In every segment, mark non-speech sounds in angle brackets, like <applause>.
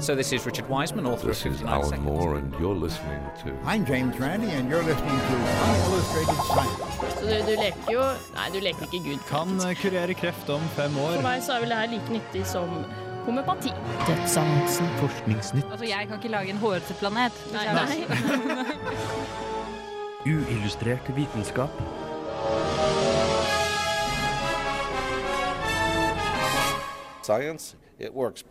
So this is Richard Wiseman, author This of is Alan Seconds. Moore, and you're listening to I'm James Randi, and you're listening to Unillustrated Science. Så du, du leker jo Nei, du leker ikke Gud. Kan eh, kurere kreft om fem år. For meg så er vel det her like nyttig som homøopati. Dødsannonsen. Forskningsnytt. Altså, jeg kan ikke lage en hårete planet. Nei, nei. <laughs> Uillustrert vitenskap. Science, works.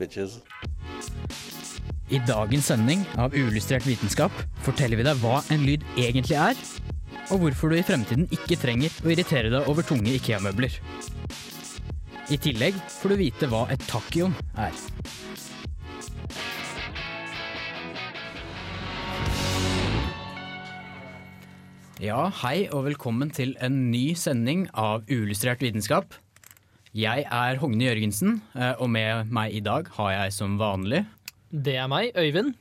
I dagens sending av Uillustrert vitenskap forteller vi deg hva en lyd egentlig er, og hvorfor du i fremtiden ikke trenger å irritere deg over tunge IKEA-møbler. I tillegg får du vite hva et tachyon er. Ja, hei og velkommen til en ny sending av Uillustrert vitenskap. Jeg er Hogne Jørgensen, eh, og med meg i dag har jeg som vanlig Det er meg, Øyvind.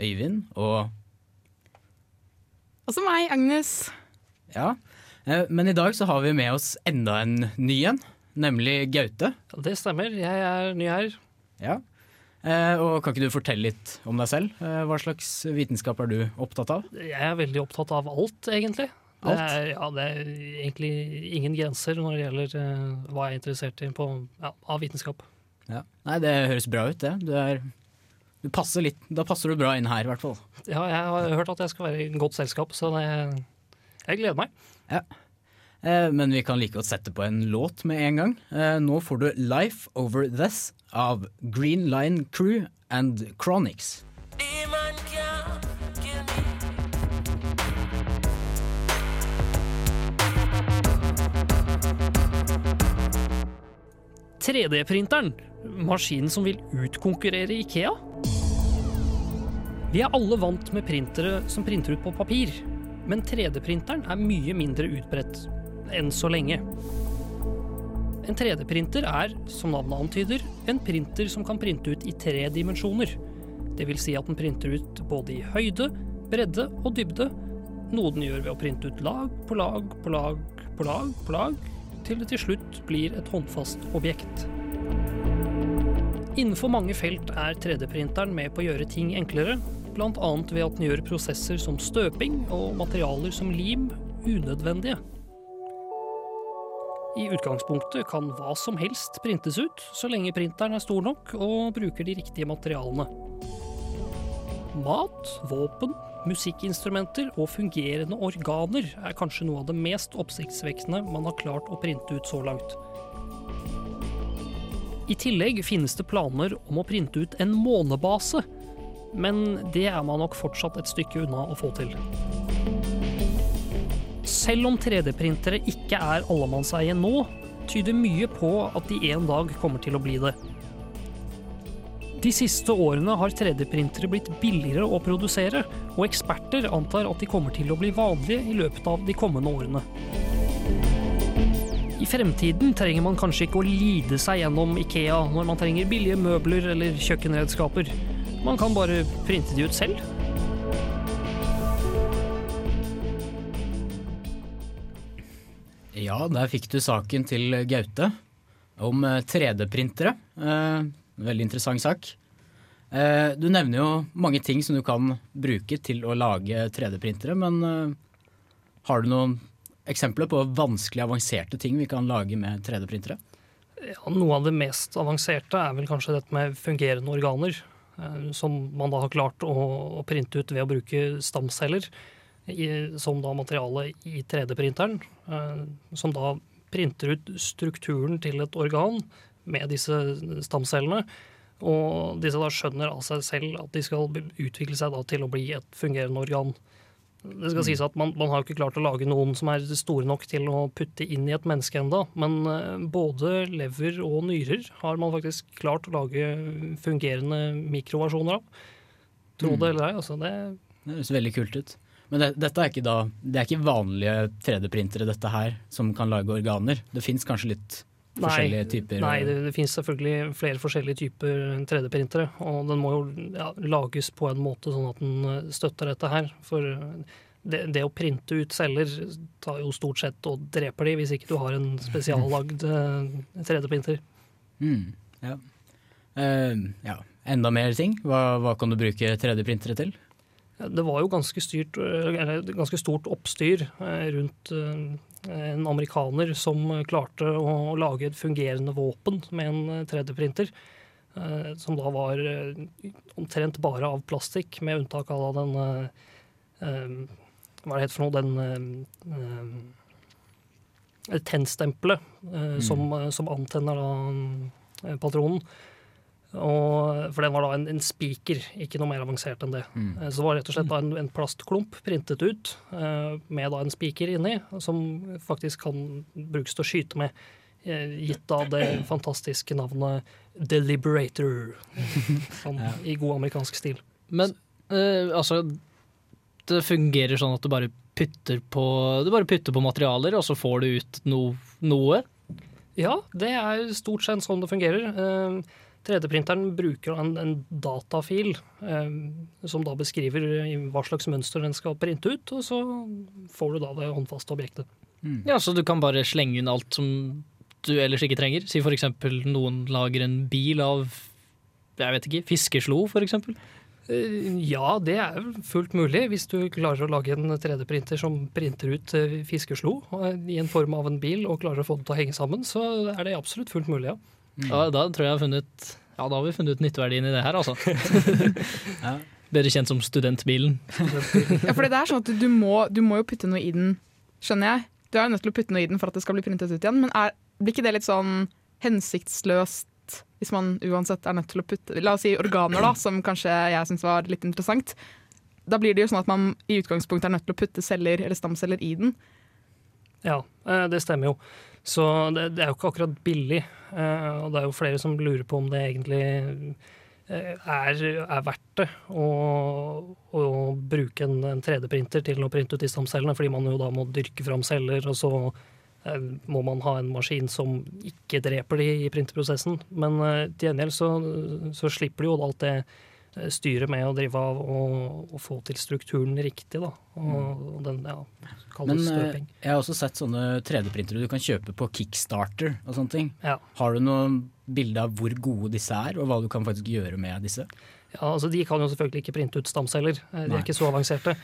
Øyvind og Også meg, Agnes. Ja, eh, men i dag så har vi med oss enda en ny en, nemlig Gaute. Ja, det stemmer, jeg er ny her. Ja. Eh, Og kan ikke du fortelle litt om deg selv? Hva slags vitenskap er du opptatt av? Jeg er veldig opptatt av alt, egentlig. Det er, ja, det er egentlig ingen grenser når det gjelder eh, hva jeg er interessert i på, ja, av vitenskap. Ja. Nei, det høres bra ut, det. Du er du passer litt, da passer du bra inn her, i hvert fall. Ja, jeg har hørt at jeg skal være i godt selskap, så det, jeg gleder meg. Eh, Men vi kan like godt sette på en låt med en gang. Eh, Nå får du 'Life Over This' av Green Line Crew and Chronics. – 3D-printeren, maskinen som vil utkonkurrere Ikea. Vi er alle vant med printere som printer ut på papir, men 3D-printeren er mye mindre utbredt enn så lenge. En 3D-printer er, som navnet antyder, en printer som kan printe ut i tre dimensjoner. Det vil si at den printer ut både i høyde, bredde og dybde, noe den gjør ved å printe ut lag på lag på lag på lag på lag, til det til slutt blir et håndfast objekt. Innenfor mange felt er 3D-printeren med på å gjøre ting enklere, bl.a. ved at den gjør prosesser som støping og materialer som lim unødvendige. I utgangspunktet kan hva som helst printes ut, så lenge printeren er stor nok og bruker de riktige materialene. Mat, våpen, musikkinstrumenter og fungerende organer er kanskje noe av det mest oppsiktsvekkende man har klart å printe ut så langt. I tillegg finnes det planer om å printe ut en månebase, men det er man nok fortsatt et stykke unna å få til. Selv om 3D-printere ikke er allemannseie nå, tyder mye på at de en dag kommer til å bli det. De siste årene har 3D-printere blitt billigere å produsere, og eksperter antar at de kommer til å bli vanlige i løpet av de kommende årene. I fremtiden trenger man kanskje ikke å lide seg gjennom Ikea når man trenger billige møbler eller kjøkkenredskaper. Man kan bare printe de ut selv. Ja, der fikk du saken til Gaute om eh, 3D-printere. Veldig interessant sak. Eh, du nevner jo mange ting som du kan bruke til å lage 3D-printere, men eh, har du noen eksempler på vanskelig avanserte ting vi kan lage med 3D-printere? Ja, noe av det mest avanserte er vel kanskje dette med fungerende organer. eh, Som man da har klart å, printe ut ved å bruke stamceller som da materiale i 3D-printeren. eh, Som da printer ut strukturen til et organ med disse stamcellene. Og disse da skjønner av seg selv at de skal utvikle seg da til å bli et fungerende organ. Det skal sies at man, man har ikke klart å lage noen som er store nok til å putte inn i et menneske enda, men eh, både lever og nyrer har man faktisk klart å lage fungerende mikroversjoner av. Tro det eller ei, altså. Det, Det høres veldig kult ut. Men det, dette er ikke, da, det er ikke vanlige 3D-printere dette her, som kan lage organer. Det fins kanskje litt forskjellige typer Nei, det, det finnes selvfølgelig flere forskjellige typer 3D-printere. Og den må jo ja, lages på en måte sånn at den eh, støtter dette her. For eh, det, det å printe ut celler tar jo stort sett og dreper de, hvis ikke du har en spesiallagd eh, 3D-printer. Mm, ja. Uh, ja, enda mer ting. Hva, hva kan du bruke 3D-printere til? Det var jo ganske, styrt, eller ganske stort oppstyr eh, rundt eh, en amerikaner som klarte å lage et fungerende våpen med en 3D-printer. eh, Som da var eh, omtrent bare av plastikk, med unntak av den eh, eh, Hva er det het for noe? Den eh, eh, tennstempelet eh, som, som antenner da eh, patronen. Og, for den var da en, en spiker, ikke noe mer avansert enn det. Mm. Så det var rett og slett da en, en plastklump printet ut eh, med da en spiker inni, som faktisk kan brukes til å skyte med, eh, gitt da det fantastiske navnet Deliberator, <laughs> sånn, i god amerikansk stil. Men eh, altså Det fungerer sånn at du bare putter på Du bare putter på materialer, og så får du ut no, noe? Ja, det er stort sett sånn det fungerer. Eh, 3D-printeren bruker en, en datafil eh, som da beskriver hva slags mønster den skal printe ut, og så får du da det håndfaste objektet. Ja, Så du kan bare slenge inn alt som du ellers ikke trenger? Si for eksempel noen lager en bil av jeg vet ikke, fiskeslo, for eksempel? Eh, Ja, det er fullt mulig. Hvis du klarer å lage en 3D-printer som printer ut eh, fiskeslo eh, i en form av en bil, og klarer å få det til å henge sammen, så er det absolutt fullt mulig, ja. Da, da tror jeg har funnet Ja, da har vi funnet ut nytteverdien i det her, altså. <laughs> Bedre kjent som studentbilen. Ja, for det er sånn at du må, du må jo putte noe i den, skjønner jeg. Du er jo nødt til å putte noe i den for at det skal bli printet ut igjen, men er, blir ikke det litt sånn hensiktsløst hvis man uansett er nødt til å putte La oss si organer, da, som kanskje jeg syns var litt interessant. Da blir det jo sånn at man i utgangspunktet er nødt til å putte celler eller stamceller i den. Ja, eh, det stemmer jo. Så det, det er jo ikke akkurat billig. eh, Og det er jo flere som lurer på om det egentlig eh, er, er verdt det å, å bruke en, en 3D-printer til å printe ut de stamcellene, fordi man jo da må dyrke fram celler, og så må man ha en maskin som ikke dreper de i printerprosessen. Men til gjengjeld så, så slipper du jo alt det eh, styret med å drive av og, og få til strukturen riktig, da. Og, og den, ja, Men kalles eh, støping. jeg har også sett sånne 3D-printere du kan kjøpe på Kickstarter og sånne ting. Ja. Har du noe bilde av hvor gode disse er, og hva du kan faktisk gjøre med disse? Ja, altså De kan jo selvfølgelig ikke printe ut stamceller, Eh, de Nei. er ikke så avanserte.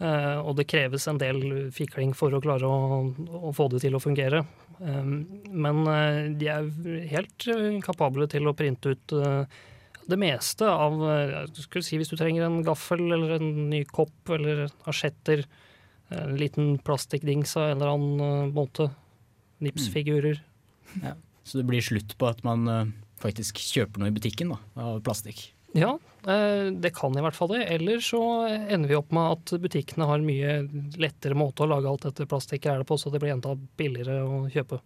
Uh, og det kreves en del fikling for å klare å, å få det til å fungere. Um, men uh, de er helt kapable til å printe ut eh, det meste av eh, skulle si Hvis du trenger en gaffel eller en ny kopp eller asjetter, en liten plastikkdings av en eller annen eh, måte, Nipsfigurer. Så det blir slutt på at man eh, faktisk kjøper noe i butikken da, av plastikk. Ja, det kan i hvert fall det. Eller så ender vi opp med at butikkene har mye lettere måte å lage alt dette plastikket er det på, så det blir enda billigere å kjøpe.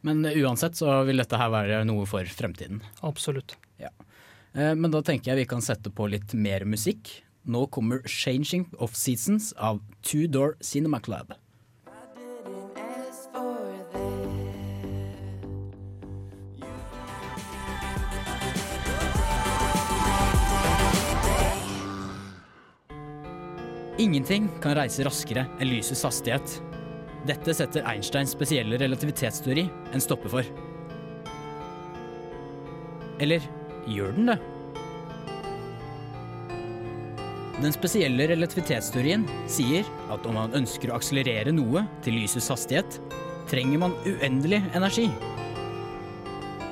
Men eh, uansett så vil dette her være noe for fremtiden. Absolutt. Eh, Men da tenker jeg vi kan sette på litt mer musikk. Nå kommer 'Changing of Seasons' av Two Door Cinema Club. Ingenting kan reise raskere enn lysets hastighet. Dette setter Einsteins spesielle relativitetsteori en stopper for. Eller gjør den det? Den spesielle relativitetsteorien sier at om man ønsker å akselerere noe til lysets hastighet, trenger man uendelig energi.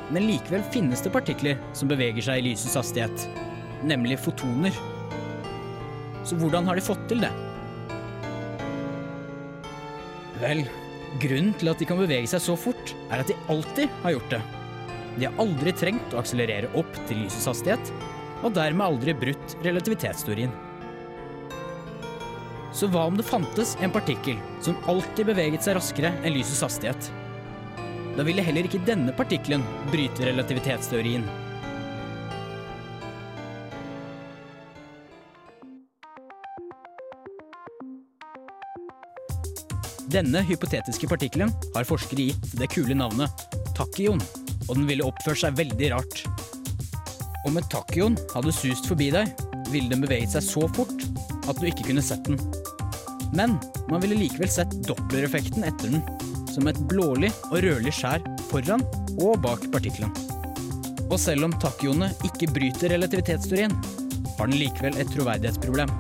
Men likevel finnes det partikler som beveger seg i lysets hastighet, nemlig fotoner. Så hvordan har de fått til det? Vel, grunnen til at de kan bevege seg så fort, er at de alltid har gjort det. De har aldri trengt å akselerere opp til lysets hastighet, og dermed aldri brutt relativitetsteorien. Så hva om det fantes en partikkel som alltid beveget seg raskere enn lysets hastighet? Da ville heller ikke denne partikkelen bryte relativitetsteorien. Denne hypotetiske partikkelen har forskere gitt det kule navnet tachyon, og den ville oppført seg veldig rart. Om et tachyon hadde sust forbi deg, ville den beveget seg så fort at du ikke kunne sett den. Men man ville likevel sett dopplereffekten etter den, som et blålig og rødlig skjær foran og bak partikkelen. Og selv om tachyonet ikke bryter relativitetsteorien, har den likevel et troverdighetsproblem.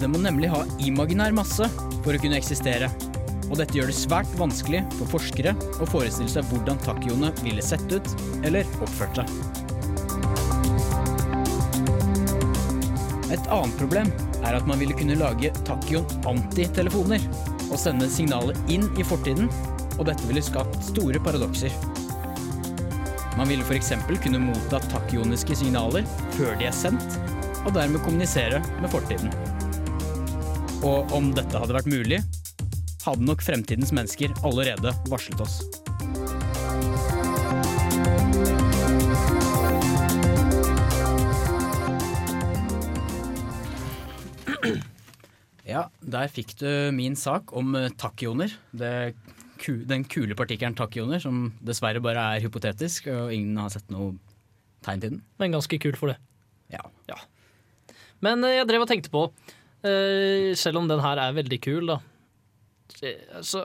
Den må nemlig ha imaginær masse for å kunne eksistere. Og dette gjør det svært vanskelig for forskere å forestille seg hvordan tachyonet ville sett ut eller oppført seg. Et annet problem er at man ville kunne lage tachyon-antitelefoner og sende signalet inn i fortiden, og dette ville skapt store paradokser. Man ville f.eks. kunne motta tachyoniske signaler før de er sendt, og dermed kommunisere med fortiden. Og om dette hadde vært mulig, hadde nok fremtidens mennesker allerede varslet oss. Ja, der fikk du min sak om eh. Det ku, den kule partikkelen tachyoner, som dessverre bare er hypotetisk, og ingen har sett noe tegn til den. Men ganske kul for det. Ja. Men eh, jeg drev og tenkte på, eh, selv om den her er veldig kul, da eh, Så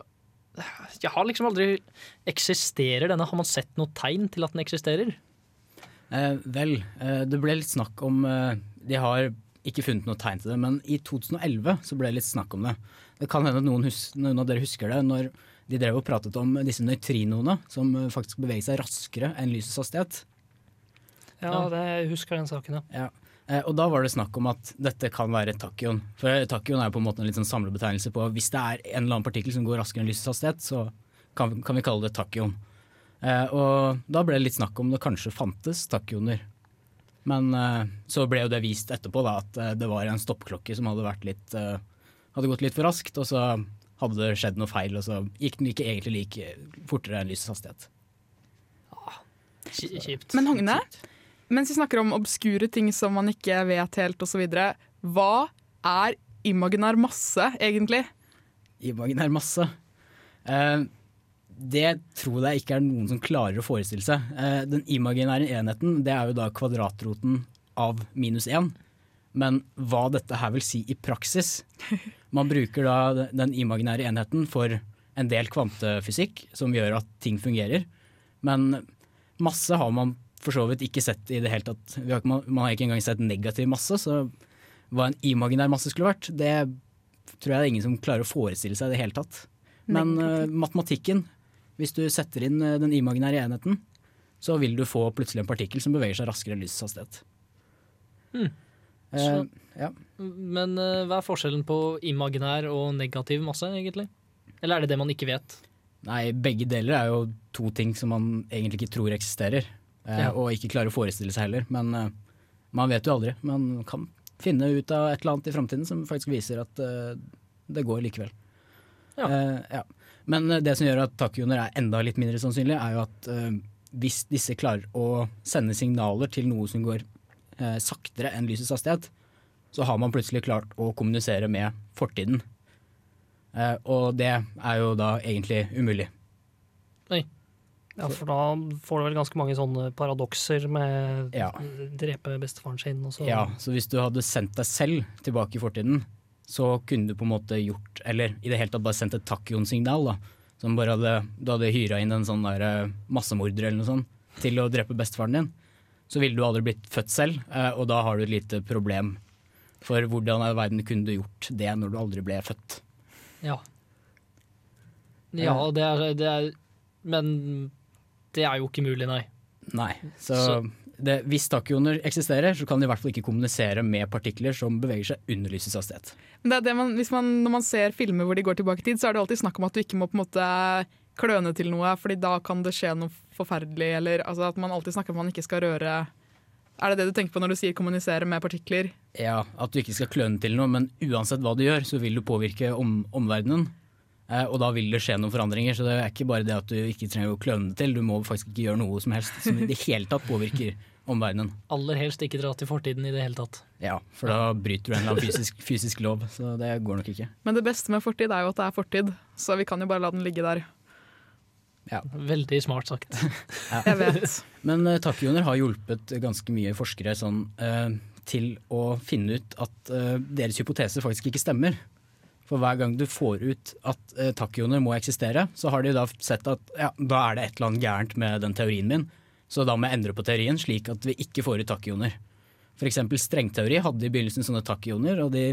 jeg har liksom aldri Eksisterer denne? Har man sett noe tegn til at den eksisterer? Eh, vel, eh, det ble litt snakk om eh, De har ikke funnet noe tegn til det, men i 2011 så ble det litt snakk om det. Det kan hende at noen, hus noen av dere husker det, når de drev og pratet om disse nøytrinoene som eh, faktisk beveger seg raskere enn lysets hastighet. Ja, Ja. det, jeg husker den saken, ja. Ja. Eh, Og da var det snakk om at dette kan være tachyon. For tachyon er på en måte en litt sånn samlebetegnelse på hvis det er en eller annen partikkel som går raskere enn lysets hastighet, så kan, kan vi kalle det tachyon. Eh, og da ble det litt snakk om det kanskje fantes tachyoner. Men eh, så ble jo det vist etterpå da, at det var en stoppklokke som hadde, vært litt, eh, hadde gått litt for raskt, og så hadde det skjedd noe feil, og så gikk den ikke egentlig like fortere enn lysets hastighet. Ki- Kjipt. Men Hogne, mens vi snakker om obskure ting som man ikke vet helt osv., hva er imaginær masse egentlig? imaginær masse. Eh, det tror jeg ikke er noen som klarer å forestille seg. Eh, den imaginære enheten det er jo da kvadratroten av minus én. Men hva dette her vil si i praksis Man bruker da den imaginære enheten for en del kvantefysikk som gjør at ting fungerer. Men masse har man for så vidt ikke sett i det hele tatt. Vi har, ikke- man, man har ikke engang sett negativ masse, så hva en imaginær masse skulle vært, det tror jeg det er ingen som klarer å forestille seg i det hele tatt. Men uh, matematikken, hvis du setter inn eh, den imaginære enheten, så vil du få plutselig en partikkel som beveger seg raskere enn lysets hastighet. Hmm. Uh, ja. Men uh, hva er forskjellen på imaginær og negativ masse, egentlig? Eller er det det man ikke vet? Nei, begge deler er jo to ting som man egentlig ikke tror eksisterer. Eh, Ja. Og ikke klarer å forestille seg heller. Men eh, man vet jo aldri. Man kan finne ut av et eller annet i framtiden som faktisk viser at eh, det går likevel. Ja. Ja. Men det som gjør at takkjoner er enda litt mindre sannsynlig, er jo at hvis disse klarer å sende signaler til noe som går saktere enn lysets hastighet, så har man plutselig klart å kommunisere med fortiden. Og det er jo da egentlig umulig. Ja, For da får du vel ganske mange sånne paradokser med Ja. drepe bestefaren sin og så Ja, så hvis du hadde sendt deg selv tilbake i fortiden, så kunne du på en måte gjort Eller i det hele tatt bare sendt et tachyon-signal. da, Som bare hadde, Du hadde hyra inn en sånn der eh, massemorder eller noe sånt til å drepe bestefaren din. Så ville du aldri blitt født selv, eh, og da har du et lite problem. For hvordan i verden kunne du gjort det når du aldri ble født? Ja. Ja, det er, det er Men det er jo ikke mulig, nei. Nei. Så, Så- det, hvis tachyoner eksisterer, så kan de i hvert fall ikke kommunisere med partikler som beveger seg under lysets hastighet. Men det er det man, hvis man, når man ser filmer hvor de går tilbake i tid, så er det alltid snakk om at du ikke må på en måte kløne til noe, fordi da kan det skje noe forferdelig. Eller altså, at man alltid snakker om at man ikke skal røre Er det det du tenker på når du sier kommunisere med partikler? Ja, At du ikke skal kløne til noe, men uansett hva du gjør, så vil du påvirke om, omverdenen. Eh, og da vil det skje noen forandringer, så det er ikke bare det at du ikke trenger å kløne til, du må faktisk ikke gjøre noe som helst som i det hele tatt påvirker omverdenen. Aller helst ikke dra til fortiden i det hele tatt. Ja, for da bryter du en eller annen fysisk, fysisk lov, så det går nok ikke. Men det beste med fortid er jo at det er fortid, så vi kan jo bare la den ligge der. Veldig smart sagt. <laughs> Jeg vet. Men uh, tachyoner har hjulpet ganske mye forskere sånn, uh, til å finne ut at uh, deres hypotese faktisk ikke stemmer. For hver gang du får ut at eh, takioner må eksistere, så har de da sett at ja, da er det et eller annet gærent med den teorien min. Så da må jeg endre på teorien slik at vi ikke får ut takioner. Eksempel strengteori hadde i begynnelsen sånne takioner, og de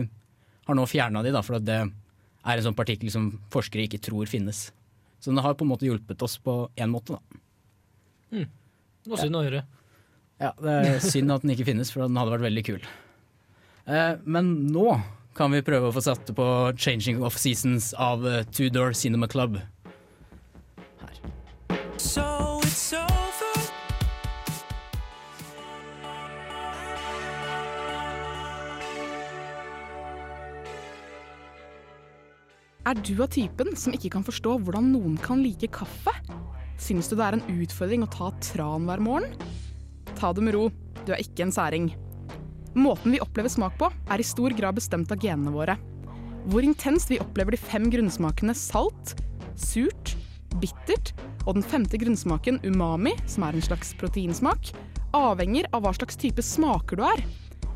har nå fjerna de da, for det er en sånn partikkel som forskere ikke tror finnes. Så den har på en måte hjulpet oss på én måte, da. Noe synd å høre. Ja, det er synd at den ikke finnes, for den hadde vært veldig kul. Eh, men nå kan vi prøve å få satt på 'Changing of Seasons' av eh, Two Door Cinema Club. So it's over. Er du av typen som ikke kan forstå hvordan noen kan like kaffe? Syns du det er en utfordring å ta tran hver morgen? Ta det med ro, du er ikke en særing. Måten vi opplever smak på, er i stor grad bestemt av genene våre. Hvor intenst vi opplever de fem grunnsmakene salt, surt, bittert og den femte grunnsmaken umami, som er en slags proteinsmak, avhenger av hva slags type smaker du er.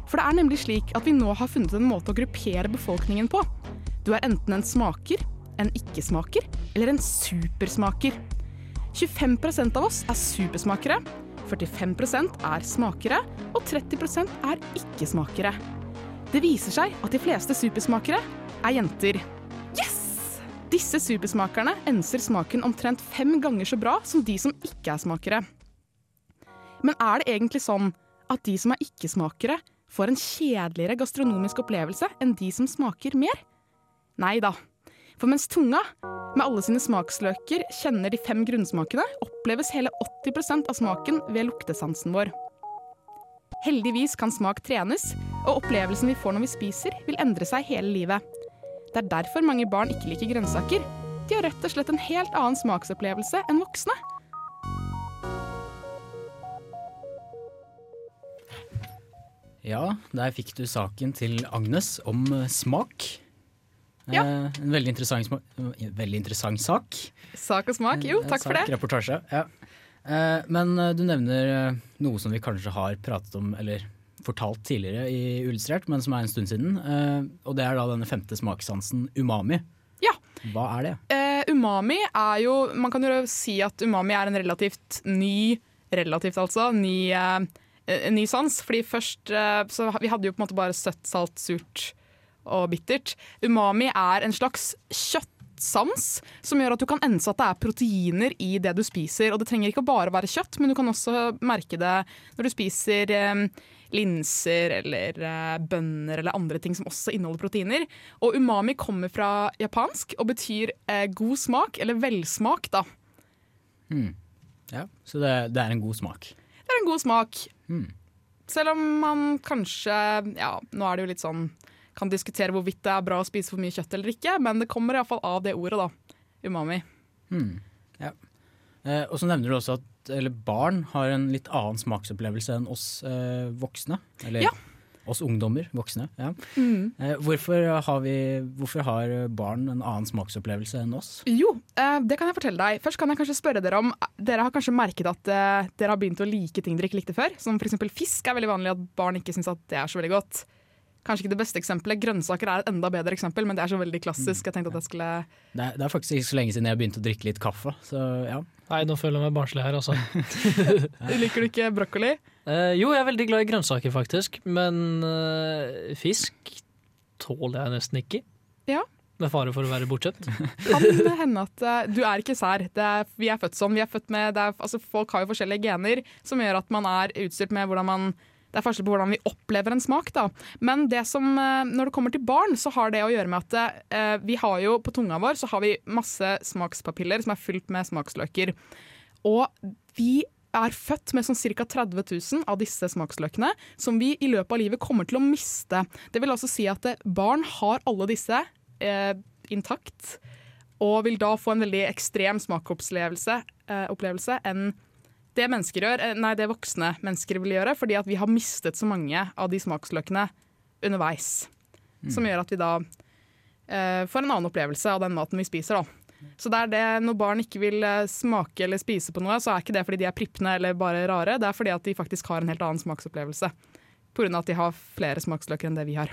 For det er nemlig slik at vi nå har funnet en måte å gruppere befolkningen på. Du er enten en smaker, en ikke-smaker eller en supersmaker. 25% av oss er supersmakere, 45% er smakere og 30% er ikke-smakere. Det viser seg at de fleste supersmakere er jenter. Yes! Disse supersmakerne enser smaken omtrent fem ganger så bra som de som ikke er smakere. Men er det egentlig sånn at de som er ikke-smakere, får en kjedeligere gastronomisk opplevelse enn de som smaker mer? Nei da. For mens tunga, med alle sine smaksløker, kjenner de fem grunnsmakene, oppleves hele 80% av smaken ved luktesansen vår. Heldigvis kan smak trenes, og opplevelsen vi får når vi spiser, vil endre seg hele livet. Det er derfor mange barn ikke liker grønnsaker. De har rett og slett en helt annen smaksopplevelse enn voksne. Ja, der fikk du saken til Agnes om smak. Ja. Eh, en veldig interessant, eh, veldig interessant sak. Sak og smak. Jo, takk for det. Reportasje. Ja. Eh, men eh, du nevner eh, noe som vi kanskje har pratet om, eller fortalt tidligere i Uillustrert, men som er en stund siden. Eh, og det er da denne femte smakssansen umami. Ja. Hva er det? Eh, umami er jo Man kan jo si at umami er en relativt ny Relativt, altså. Ny, eh, en ny sans. Fordi først eh, så Vi hadde jo på en måte bare søtt, salt, surt og bittert. Umami er en slags kjøttsans som gjør at du kan ense at det er proteiner i det du spiser. Og det trenger ikke å bare være kjøtt, men du kan også merke det når du spiser eh, linser eller eh, bønner eller andre ting som også inneholder proteiner. Og umami kommer fra japansk og betyr eh, god smak, eller velsmak, da. Mm. Ja, så det, det er en god smak. Det er en god smak. Mm. Selv om man kanskje Ja, nå er det jo litt sånn Kan diskutere hvorvidt det er bra å spise for mye kjøtt eller ikke, men det kommer iallfall av det ordet, da. Umami. Hmm. Ja. Eh, og så nevner du også at eller barn har en litt annen smaksopplevelse enn oss eh, voksne. Eller Ja. oss ungdommer, voksne. Ja. Mm. Eh, hvorfor, har vi, hvorfor har barn en annen smaksopplevelse enn oss? Jo, eh, det kan jeg fortelle deg. Først kan jeg kanskje spørre dere om Dere har kanskje merket at eh, dere har begynt å like ting dere ikke likte før? Som f.eks. fisk er veldig vanlig at barn ikke syns at det er så veldig godt. Kanskje ikke det beste eksempelet. Grønnsaker er et enda bedre eksempel, men det er så veldig klassisk. Jeg tenkte at jeg skulle Det er, det er faktisk ikke så lenge siden jeg begynte å drikke litt kaffe. Så ja. Nei, nå føler jeg meg barnslig her, altså. <laughs> Liker du ikke brokkoli? Eh, jo, jeg er veldig glad i grønnsaker, faktisk. Men eh, fisk tåler jeg nesten ikke. Ja. Med fare for å være bortskjemt. <laughs> Kan det hende at eh, du er ikke sær. Det er, vi er født sånn. Vi er født med, det er, altså, folk har jo forskjellige gener som gjør at man er utstyrt med hvordan man det er forskjell på hvordan vi opplever en smak. Da. Men det som, eh, når det kommer til barn, så har det å gjøre med at eh, vi har jo på tunga vår så har vi masse smakspapiller som er fylt med smaksløker. Og vi er født med sånn ca. 30 000 av disse smaksløkene, som vi i løpet av livet kommer til å miste. Det vil altså si at eh, barn har alle disse eh, intakt, og vil da få en veldig ekstrem smakopplevelse eh, enn det mennesker gjør, eh, nei, det voksne mennesker vil gjøre, fordi at vi har mistet så mange av de smaksløkene underveis. Som gjør at vi da eh, får en annen opplevelse av den maten vi spiser. Da. Så det er det, når barn ikke vil eh, smake eller spise på noe, så er ikke det fordi de er prippende eller bare rare, det er fordi at de faktisk har en helt annen smaksopplevelse. Pga. at de har flere smaksløker enn det vi har.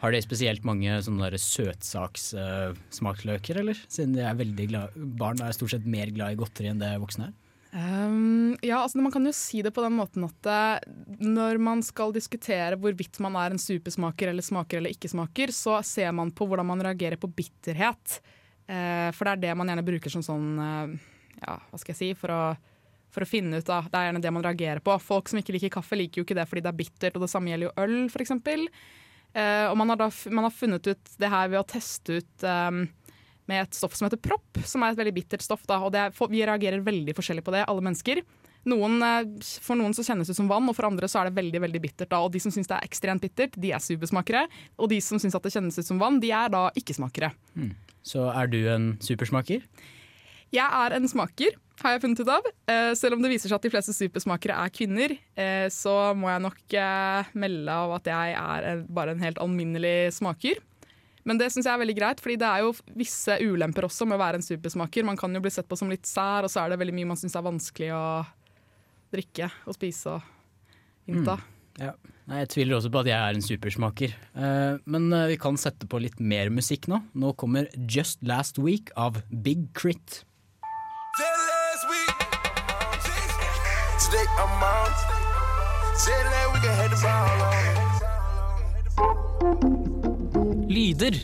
Har de spesielt mange søtsaks smaksløker, søtsakssmaksløker, eller? Siden de er veldig glad, barn er stort sett mer glad i godteri enn det voksne er. Um, ja, altså Man kan jo si det på den måten at eh, når man skal diskutere hvorvidt man er en supersmaker eller smaker eller ikke smaker, så ser man på hvordan man reagerer på bitterhet. Uh, for det er det man gjerne bruker som sånn uh, Ja, hva skal jeg si? For å, for å finne ut, av Det er gjerne det man reagerer på. Folk som ikke liker kaffe, liker jo ikke det fordi det er bittert, og det samme gjelder jo øl, f.eks. Uh, og man har, da, man har funnet ut det her ved å teste ut um, med et stoff som heter propp, som er et veldig bittert stoff. Da, og det er, vi reagerer veldig forskjellig på det, alle mennesker. Noen, eh, for noen så kjennes det ut som vann, og for andre så er det veldig veldig bittert. Da. Og de som syns det er ekstremt bittert, de er supersmakere. Og de som syns det kjennes ut som vann, de er da ikke-smakere. Så er du en supersmaker? Jeg er en smaker, har jeg funnet ut av. Eh, selv om det viser seg at de fleste supersmakere er kvinner, eh, så må jeg nok melde av at jeg er bare en helt alminnelig smaker. Men det syns jeg er veldig greit, fordi det er jo visse ulemper også med å være en supersmaker. Man kan jo bli sett på som litt sær, og så er det veldig mye man syns er vanskelig å drikke og spise og innta. Ja. Nei, jeg tviler også på at jeg er en supersmaker. Eh, men eh, vi kan sette på litt mer musikk nå. Nå kommer Just Last Week av Big Crit. Today I'm out. Lyder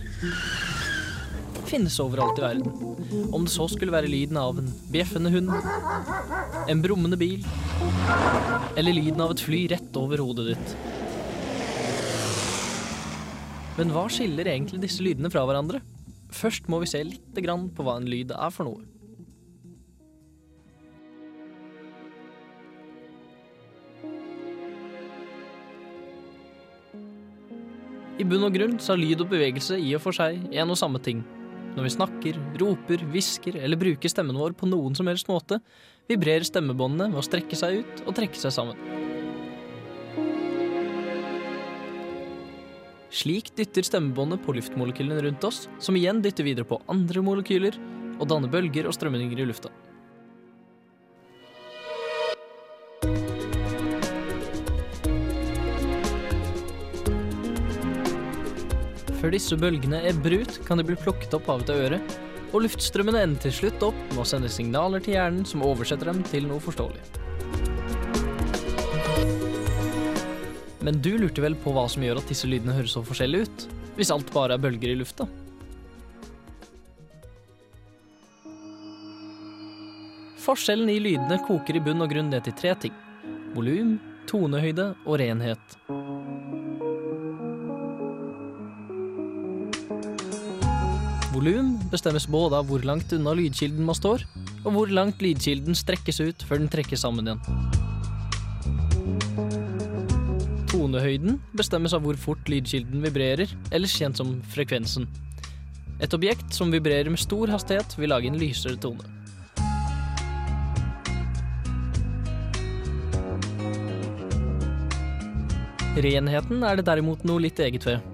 finnes overalt i verden. Om det så skulle være lyden av en bjeffende hund, en brummende bil, eller lyden av et fly rett over hodet ditt. Men hva skiller egentlig disse lydene fra hverandre? Først må vi se litt på hva en lyd er for noe. Bunn og grunn så er lyd og bevegelse i og for seg en og samme ting. Når vi snakker, roper, hvisker eller bruker stemmen vår på noen som helst måte, vibrerer stemmebåndene ved å strekke seg ut og trekke seg sammen. Slik dytter stemmebåndet på luftmolekylene rundt oss, som igjen dytter videre på andre molekyler og danner bølger og strømninger i lufta. Før disse bølgene ebber ut, kan de bli plukket opp av et øre, og luftstrømmene ender til slutt opp med å sende signaler til hjernen som oversetter dem til noe forståelig. Men du lurte vel på hva som gjør at disse lydene høres så forskjellige ut, hvis alt bare er bølger i lufta? Forskjellen i lydene koker i bunn og grunn ned til tre ting. Volum, tonehøyde og renhet. Volum bestemmes både av hvor langt unna lydkilden man står, og hvor langt lydkilden strekkes ut før den trekkes sammen igjen. Tonehøyden bestemmes av hvor fort lydkilden vibrerer, ellers kjent som frekvensen. Et objekt som vibrerer med stor hastighet, vil lage en lysere tone. Renheten er det derimot noe litt eget ved.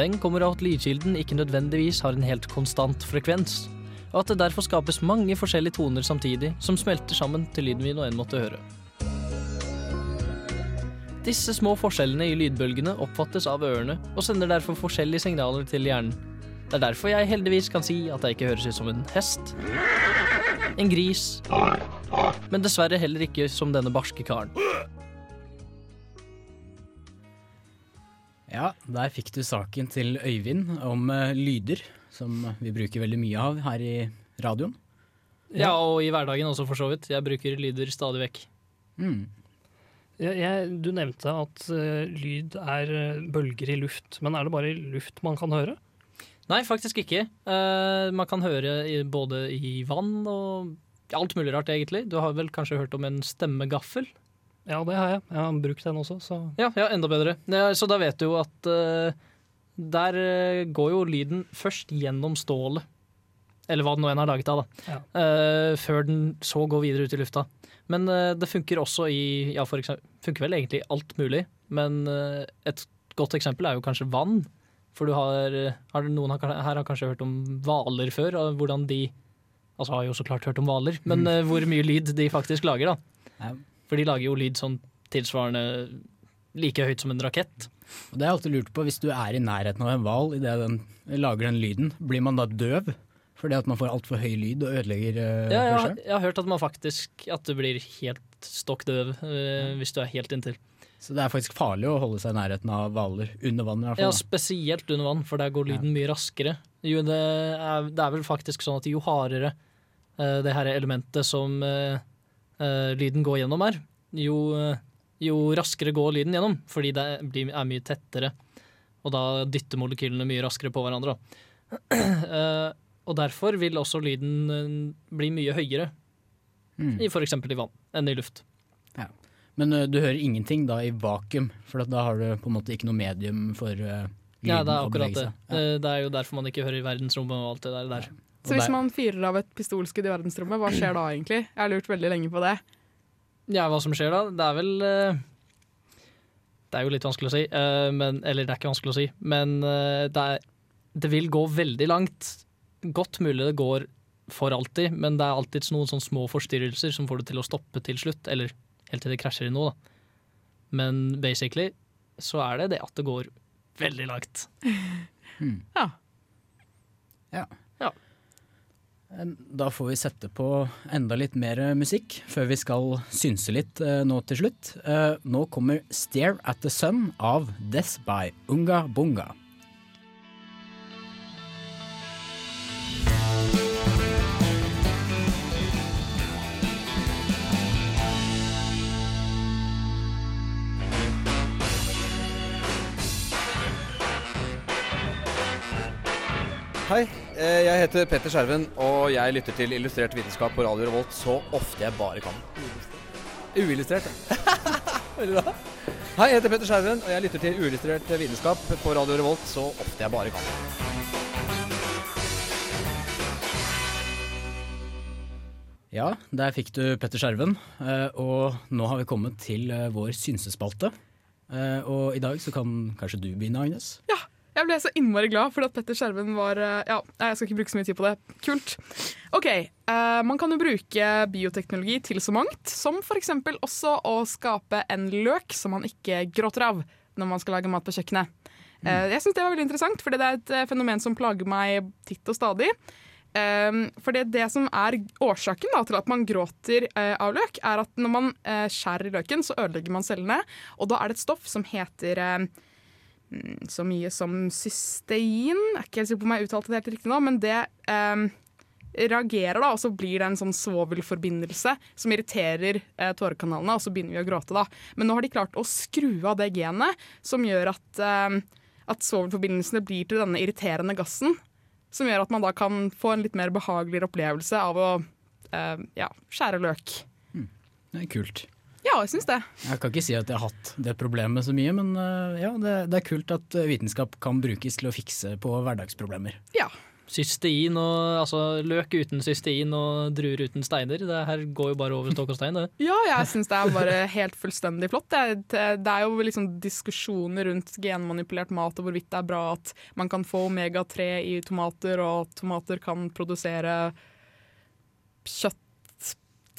Den kommer av at lydkilden ikke nødvendigvis har en helt konstant frekvens, og at det derfor skapes mange forskjellige toner samtidig som smelter sammen til lyden vi nå enn måtte høre. Disse små forskjellene i lydbølgene oppfattes av ørene og sender derfor forskjellige signaler til hjernen. Det er derfor jeg heldigvis kan si at jeg ikke høres ut som en hest, en gris, men dessverre heller ikke som denne barske karen. Ja, der fikk du saken til Øyvind om uh, lyder, som vi bruker veldig mye av her i radioen. Ja, og i hverdagen også, for så vidt. Jeg bruker lyder stadig vekk. Mm. Jeg, jeg, du nevnte at uh, lyd er eh, bølger i luft, men er det bare i luft man kan høre? Nei, faktisk ikke. Uh, man kan høre i, både i vann og alt mulig rart, egentlig. Du har vel kanskje hørt om en stemmegaffel? Ja, det har jeg. Jeg har brukt den også, så Ja, ja enda bedre. Ja, så da vet du jo at eh, der eh, går jo lyden først gjennom stålet. Eller hva det nå enn er laget av, da. Ja. Eh, før den så går videre ut i lufta. Men eh, det funker også i Ja, for eksempel Funker vel egentlig i alt mulig. Men eh, et godt eksempel er jo kanskje vann. For du har, har Noen har, her har kanskje hørt om hvaler før, og hvordan de Altså har jo så klart hørt om hvaler, men eh, hvor mye lyd de faktisk lager, da. Ja. For de lager jo lyd sånn tilsvarende like høyt som en rakett. Og det har jeg alltid lurt på, hvis du er i nærheten av en hval idet den lager den lyden, blir man da døv? Fordi at man får altfor høy lyd og ødelegger uh, Ja, jeg, har, jeg har hørt at man faktisk At du blir helt stokk døv eh, hvis du er helt inntil. Så det er faktisk farlig å holde seg i nærheten av hvaler under vann i hvert Ja, fall. Ja, spesielt under vann, for der går lyden mye raskere. Jo, det, er, det er vel faktisk sånn at jo hardere uh, det her elementet som eh, lyden går gjennom er, jo, eh, jo raskere går lyden gjennom, fordi det blir, er mye tettere. Og da dytter molekylene mye raskere på hverandre. <clears throat> Eh, og derfor vil også lyden eh, bli mye høyere, Mm. i f.eks. i vann, enn i luft. Men uh, du hører ingenting da i vakuum, for da har du på en måte ikke noe medium for lyden Ja, det er akkurat det. Ja. Eh, Det er jo derfor man ikke hører i verdensrommet og alt det der. der. Så hvis man fyrer av et pistolskudd i verdensrommet, hva skjer da egentlig? Jeg har lurt veldig lenge på det. Ja, hva som skjer da? Det er vel eh, Det er jo litt vanskelig å si, eh, men, eller det er ikke vanskelig å si, men eh, det, er, det vil gå veldig langt. Godt mulig det går for alltid, men det er alltids noen sånne små forstyrrelser som får det til å stoppe til slutt, eller helt til det krasjer i noe, da. Men basically så er det det at det går veldig langt. <laughs> Hmm. Ja. Ja. Da får vi sette på enda litt mer musikk før vi skal synse litt eh, nå til slutt. Eh, nå kommer 'Stare at the Sun' av Death by Unga Bunga. Hei, jeg heter Petter Skjerven, og jeg lytter til Illustrert vitenskap på Radio Revolt så ofte jeg bare kan. Uillustrert. Veldig bra. <laughs> Hei, jeg heter Petter Skjerven, og jeg lytter til Uillustrert vitenskap på Radio Revolt så ofte jeg bare kan. Ja, der fikk du Petter Skjerven, eh, og nå har vi kommet til eh, vår synsespalte. Eh, Og i dag så kan kanskje du begynne, Agnes? Ja, jeg ble så innmari glad for at Petter Skjerven var eh, Ja, jeg skal ikke bruke så mye tid på det. Kult. OK. Uh, man kan jo bruke bioteknologi til så mangt, som f.eks. også å skape en løk som man ikke gråter av når man skal lage mat på kjøkkenet. Uh, jeg syns det var veldig interessant, fordi det er et fenomen som plager meg titt og stadig. Um, for det, det som er årsaken da, til at man gråter uh, av løk, er at når man uh, skjærer i løken, så ødelegger man cellene. Og da er det et stoff som heter mm, så mye som cystein. Jeg er ikke helt sikker på om jeg uttalte det helt riktig nå, men det eh, reagerer, da, og så blir det en sånn svovelforbindelse som irriterer eh, tårekanalene, og så begynner vi å gråte. da. Men nå har de klart å skru av det genet som gjør at, eh, at svovelforbindelsene blir til denne irriterende gassen, som gjør at man da kan få en litt mer behageligere opplevelse av å eh, ja, skjære løk. Det er kult. Ja, jeg syns det. Jeg kan ikke si at jeg har hatt det problemet så mye, men eh, ja, det, det er kult at eh, vitenskap kan brukes til å fikse på hverdagsproblemer. Ja. Cystein og altså løk uten cystein og druer uten steiner. Det her går jo bare over stokk og stein, det. <laughs> Ja, jeg syns det er bare helt fullstendig flott. Det, det, er jo liksom diskusjoner rundt genmanipulert mat og hvorvidt det er bra at man kan få omega-3 i tomater, og at tomater kan produsere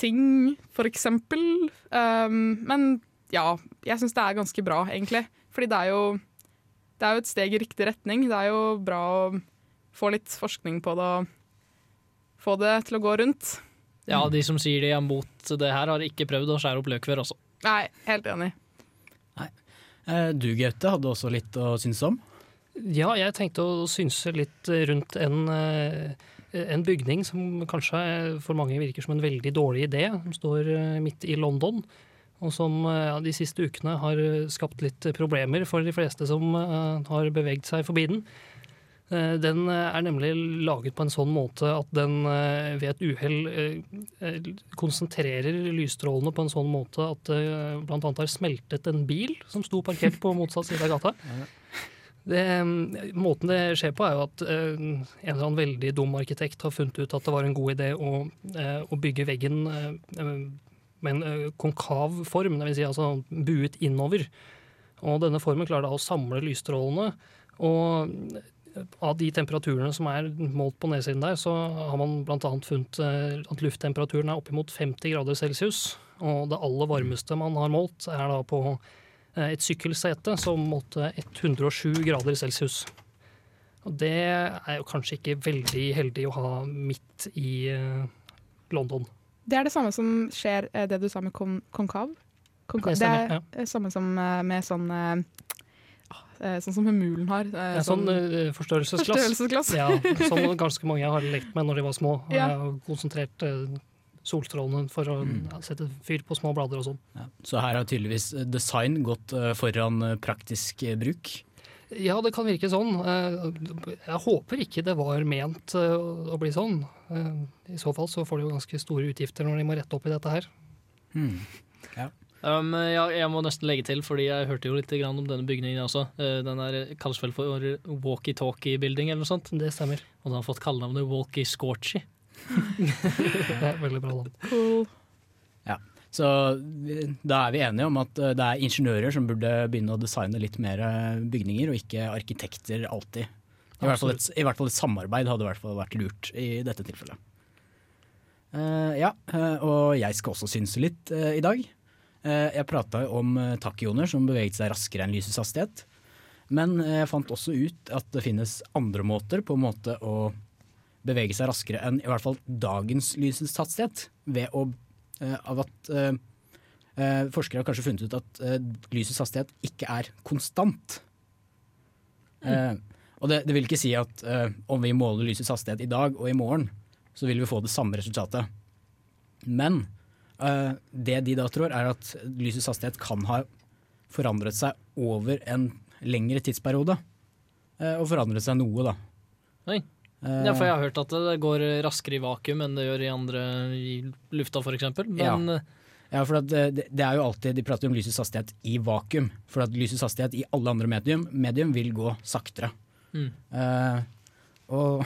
kjøttting, for eksempel. Um, men ja, jeg syns det er ganske bra, egentlig. Fordi det er jo det er jo et steg i riktig retning. Det er jo bra å få litt forskning på det og få det til å gå rundt. Ja, de som sier de er mot det her, har ikke prøvd å skjære opp løk før også. Nei, helt enig. Nei. Du Gaute hadde også litt å synes om. Ja, jeg tenkte å synse litt rundt en, eh, en bygning som kanskje for mange virker som en veldig dårlig idé, som står eh, midt i London. Og som eh, ja, de siste ukene har skapt litt problemer for de fleste som eh, har beveget seg forbi den. Eh, Den eh, er nemlig laget på en sånn måte at den eh, ved et uhell eh, eh, konsentrerer lysstrålene på en sånn måte at det bl.a. har smeltet en bil som sto parkert på motsatt side av gata. Det, eh, måten det skjer på, er jo at uh, en eller annen veldig dum arkitekt har funnet ut at det var en god idé å, uh, å bygge veggen eh, med en konkav form, dvs. Si altså buet innover. Og denne formen klarer da å samle lysstrålene. Og av de temperaturene som er målt på nedsiden der, så har man bl.a. funnet at lufttemperaturen er oppimot 50 grader celsius. Og det aller varmeste man har målt, er da på et sykkelsete som målte 107 grader celsius. Og det er jo kanskje ikke veldig heldig å ha midt i eh, London. Det er det samme som skjer, eh, det du sa med kon konkav. Konkav. Det Det, er eh, samme som eh, med sånn eh, ah, eh, Sånn som Humulen har. Sånn, Ja, sånn eh, forstørrelsesglass. Forstørrelsesglass. Ja, som ganske mange har lekt med når de var små. Ja. har konsentrert eh, solstrålene for å mm. sette fyr på små blader og sånn. Så her har tydeligvis design gått eh, foran eh, praktisk eh, bruk. Ja, det kan virke sånn. Eh, Jeg håper ikke det var ment å bli sånn. Eh, I så fall så får de jo ganske store utgifter når de må rette opp i dette her. Hmm. Um, ja, jeg må nesten legge til, fordi jeg hørte jo litt grann om denne bygningen også. Eh, Den er, kalles vel for walkie-talkie building eller noe sånt. Det stemmer. Og den har fått kallenavnet walkie-scorchy. Det er veldig bra navn. Cool. Ja. Så da er vi enige om at eh, det er ingeniører som burde begynne å designe litt mer eh, bygninger, og ikke arkitekter alltid. I hvert, fall et, I hvert fall et samarbeid hadde i hvert fall vært lurt i dette tilfellet. Uh, ja, eh, og jeg skal også synse litt uh, i dag. Uh, jeg prata om uh, tachyoner som beveget seg raskere enn lysets hastighet. Men eh, jeg fant også ut at det finnes andre måter på en måte å bevege seg raskere enn i hvert fall dagens lysets hastighet. Ved å, eh, av at eh, eh, forskere har kanskje funnet ut at eh, lysets hastighet ikke er konstant. Eh, og det, det vil ikke si at eh, om vi måler lysets hastighet i dag og i morgen, så vil vi få det samme resultatet. Men eh, det de da tror, er at lysets hastighet kan ha forandret seg over en lengre tidsperiode. Eh, og forandret seg noe, da. Oi. Eh, Ja, for jeg har hørt at det går raskere i vakuum enn det gjør i andre i lufta, f.eks. Men ja. Ja, for at det, det er jo alltid, De prater om lysets hastighet i vakuum. For at lysets hastighet i alle andre medium, medium vil gå saktere. Mm. Uh, og,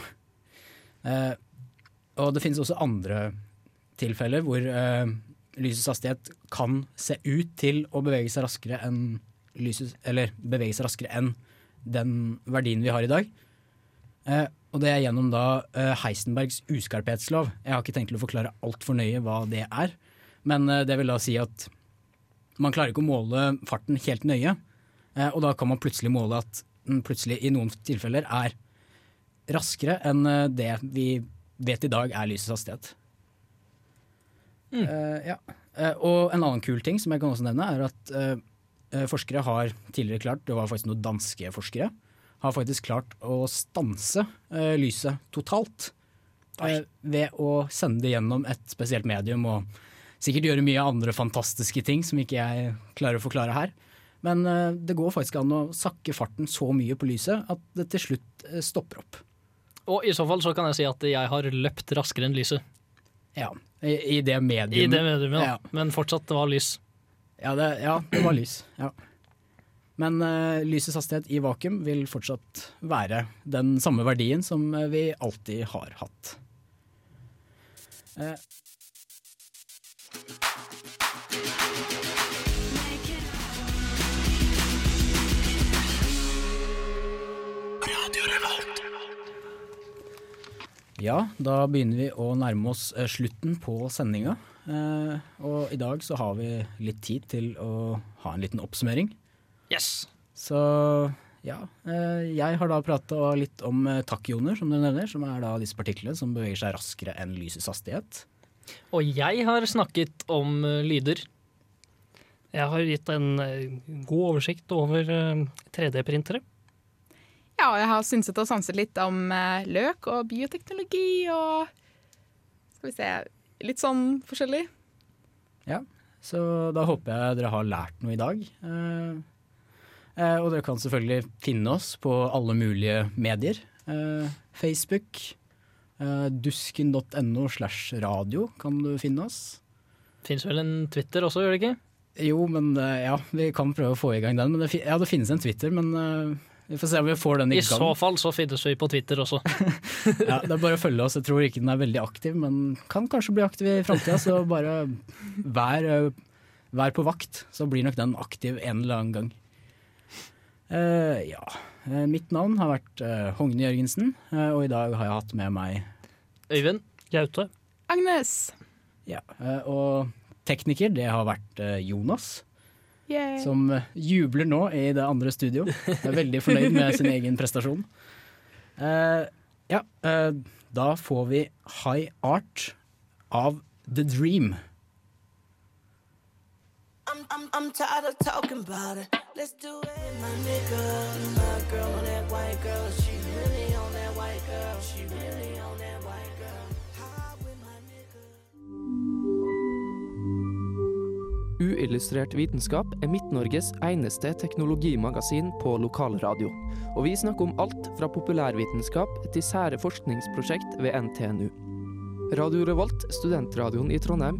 uh, og det finnes også andre tilfeller hvor uh, lysets hastighet kan se ut til å bevege seg raskere enn lyset, eller bevege seg raskere enn den verdien vi har i dag. Eh, og det er gjennom da eh, Heisenbergs uskarphetslov. Jeg har ikke tenkt til å forklare altfor nøye hva det er. Men eh, det vil da si at man klarer ikke å måle farten helt nøye. Og da kan man plutselig måle at den plutselig i noen tilfeller er raskere enn det vi vet i dag er lysets hastighet. Eh, ja. uh, og en annen kul ting som jeg kan også nevne, er at eh, forskere har tidligere klart, det var faktisk noen danske forskere, har faktisk klart å stanse eh, lyset totalt. eh, ved å sende det gjennom et spesielt medium og sikkert gjøre mye andre fantastiske ting som ikke jeg klarer å forklare her. Men eh, det går faktisk an å sakke farten så mye på lyset at det til slutt stopper opp. Og i så fall så kan jeg si at jeg har løpt raskere enn lyset. Ja, i, i det mediumet. I det mediumet. Ja. Men fortsatt, det var lys. Ja, det, ja, det var lys. Ja. Men uh, lysets hastighet i vakuum vil fortsatt være den samme verdien som eh, vi alltid har hatt. Uh. Ja, da begynner vi å nærme oss slutten på sendinga. Og i dag så har vi litt tid til å ha en liten oppsummering. Yes! Så ja, eh, jeg har da prata litt om eh, som du nevner, som er da disse partiklene som beveger seg raskere enn lysets hastighet. Og jeg har snakket om eh, lyder. Jeg har gitt en god oversikt over eh, 3D-printere. Ja, og jeg har synset og sanset litt om løk og bioteknologi og Skal vi se Litt sånn forskjellig. Ja, så da håper jeg dere har lært noe i dag. Eh, og dere kan selvfølgelig finne oss på alle mulige medier. Eh, Facebook, eh, dusken.no slash radio kan du finne oss. Fins vel en Twitter også, gjør det ikke? Jo, men eh, ja, vi kan prøve å få i gang den. Men det, ja, det finnes en Twitter, men eh, vi får se om vi får den i I gang. så fall så finnes vi på Twitter også. <laughs> Ja, det er bare å følge oss. Jeg tror ikke den er veldig aktiv, men kan kanskje bli aktiv i framtida. Så bare vær, eh, vær på vakt, så blir nok den aktiv en eller annen gang. Eh, ja. Uh, mitt navn har vært uh, Hogne Jørgensen, og i dag har jeg hatt med meg Øyvind. Gaute. Agnes. Ja, eh, og tekniker, det har vært Jonas. Yay. som jubler nå i det andre studio. Er veldig fornøyd med sin <laughs> egen prestasjon. Eh, ja, eh, da får vi High Art av The Dream. I'm, I'm, I'm tired of talking about it. Let's do it, my nigga. My girl on that white girl. She really on that white girl. She really on that white girl. Uillustrert vitenskap er Midt-Norges eneste teknologimagasin på lokalradio. Og vi snakker om alt fra populærvitenskap til sære forskningsprosjekt ved NTNU. Radio Revolt, studentradioen i Trondheim,